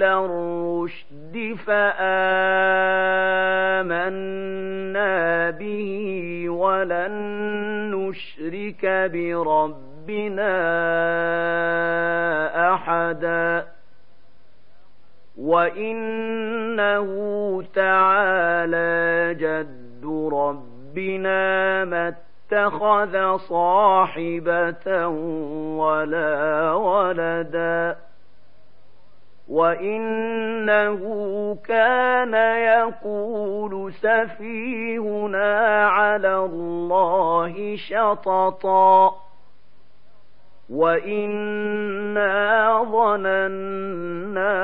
إلى الرشد فآمنا به ولن نشرك بربنا أحدا وإنه تعالى جد ربنا مت اتخذ صاحبة ولا ولدا وإنه كان يقول سفيهنا على الله شططا وإنا ظننا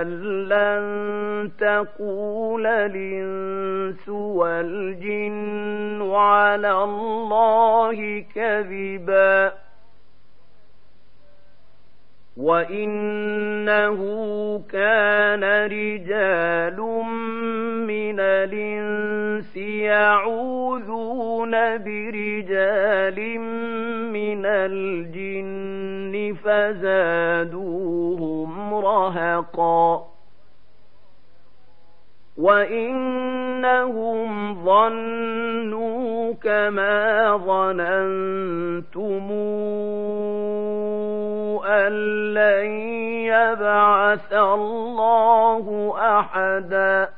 أن لن تقول الإنس والجن على الله كذبا وإنه كان رجال من الإنس يعوذون برجال من الجن فزادوهم رهقا وإنهم ظنوا كما ظننتم لن يبعث الله أحدا.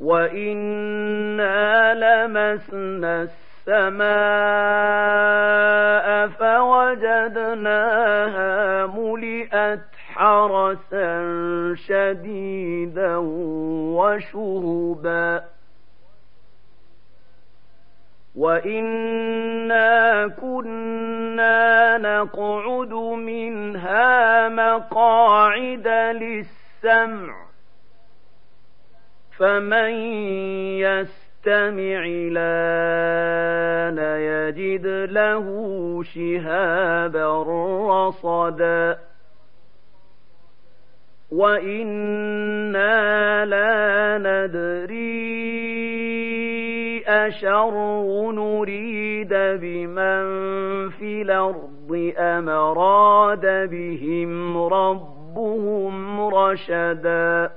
وإنا لمسنا السماء فوجدناها ملئت حرسا شديدا وشهبا وإنا كنا نقعد منها مقاعد للسمع فمن يستمع لأن يجد له شهابا رصدا وإنا لا ندري أشر نريد بمن في الأرض أم أراد بهم ربهم رشدا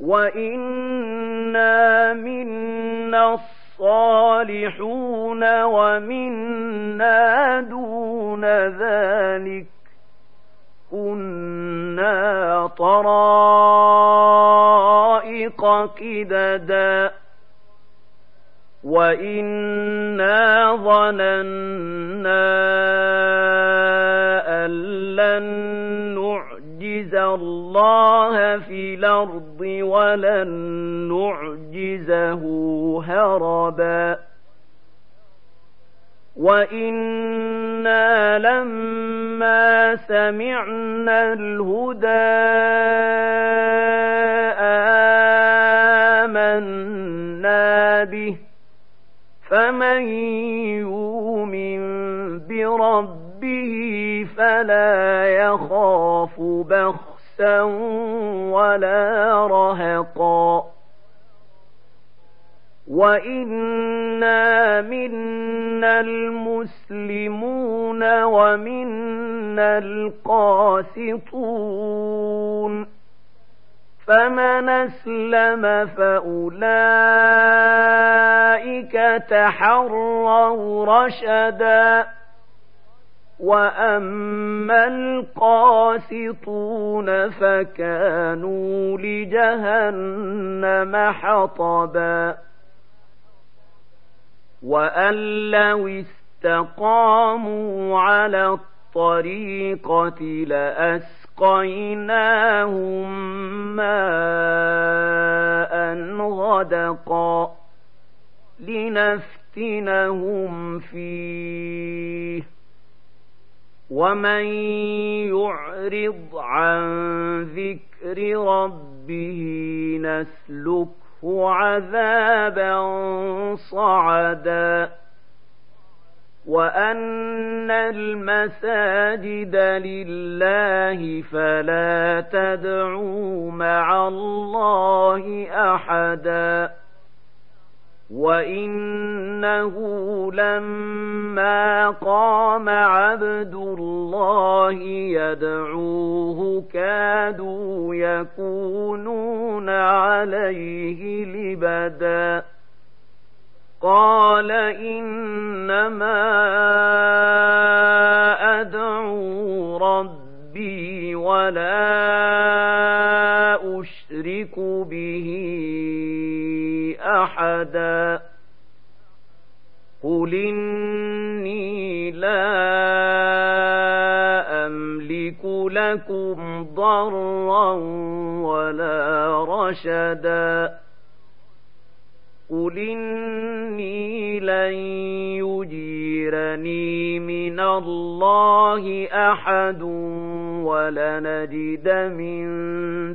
وإنا منا الصالحون ومنا دون ذلك كنا طرائق كددا وإنا ظننا أن لن نعجز الله في الأرض ولن نعجزه هربا وإنا لما سمعنا الهدى آمنا به فمن يؤمن بربه فلا يخاف بخسا ولا رهقا وانا منا المسلمون ومنا القاسطون فمن اسلم فاولئك تحروا رشدا. وأما القاسطون فكانوا لجهنم حطبا. وأن لو استقاموا على الطريقة لاسلموا وَأَسْقَيْنَاهُم مَّاءً غَدَقًا. لِّنَفْتِنَهُمْ فِيهِ. ومن يعرض عن ذكر ربه نسلكه عذابا صعدا. وأن المساجد لله فلا تدعوا مع الله أحدا. وانه لما قام عبد الله يدعوه كادوا يكونون عليه لبدا قال انما أحدا قل إني لا أملك لكم ضرا ولا رشدا قل إني لن يجيرني من الله أحد ولنجد من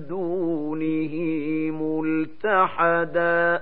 دونه ملتحدا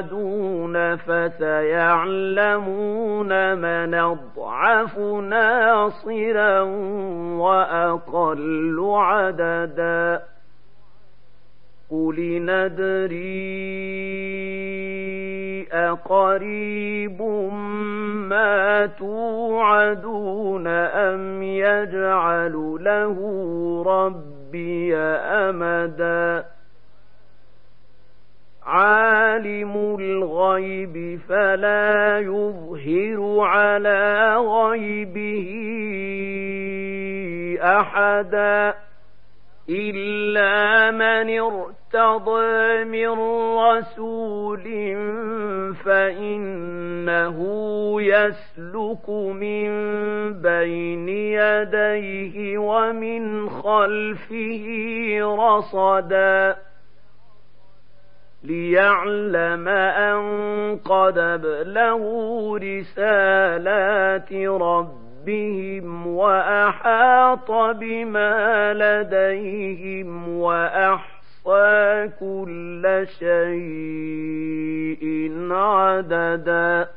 يوعدون فسيعلمون من أضعف ناصرا وأقل عددا. قل ندري أقريب ما توعدون أم يجعل له ربي أمدا. عالم الغيب فلا يظهر على غيبه أحدا إلا من ارتضى من رسول فإنه يسلك من بين يديه ومن خلفه رصدا ليعلم أن قد ابلغوا رسالات ربهم وأحاط بما لديهم وأحصى كل شيء عددا